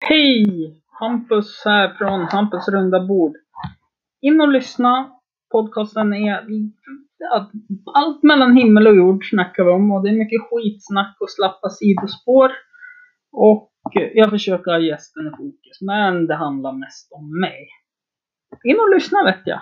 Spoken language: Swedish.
Hej! Hampus här från Hampus runda bord. In och lyssna. Podcasten är ja, allt mellan himmel och jord snackar vi om och det är mycket skitsnack och slappa sidospår. Och jag försöker ha gästen i fokus, men det handlar mest om mig. In och lyssna vet jag.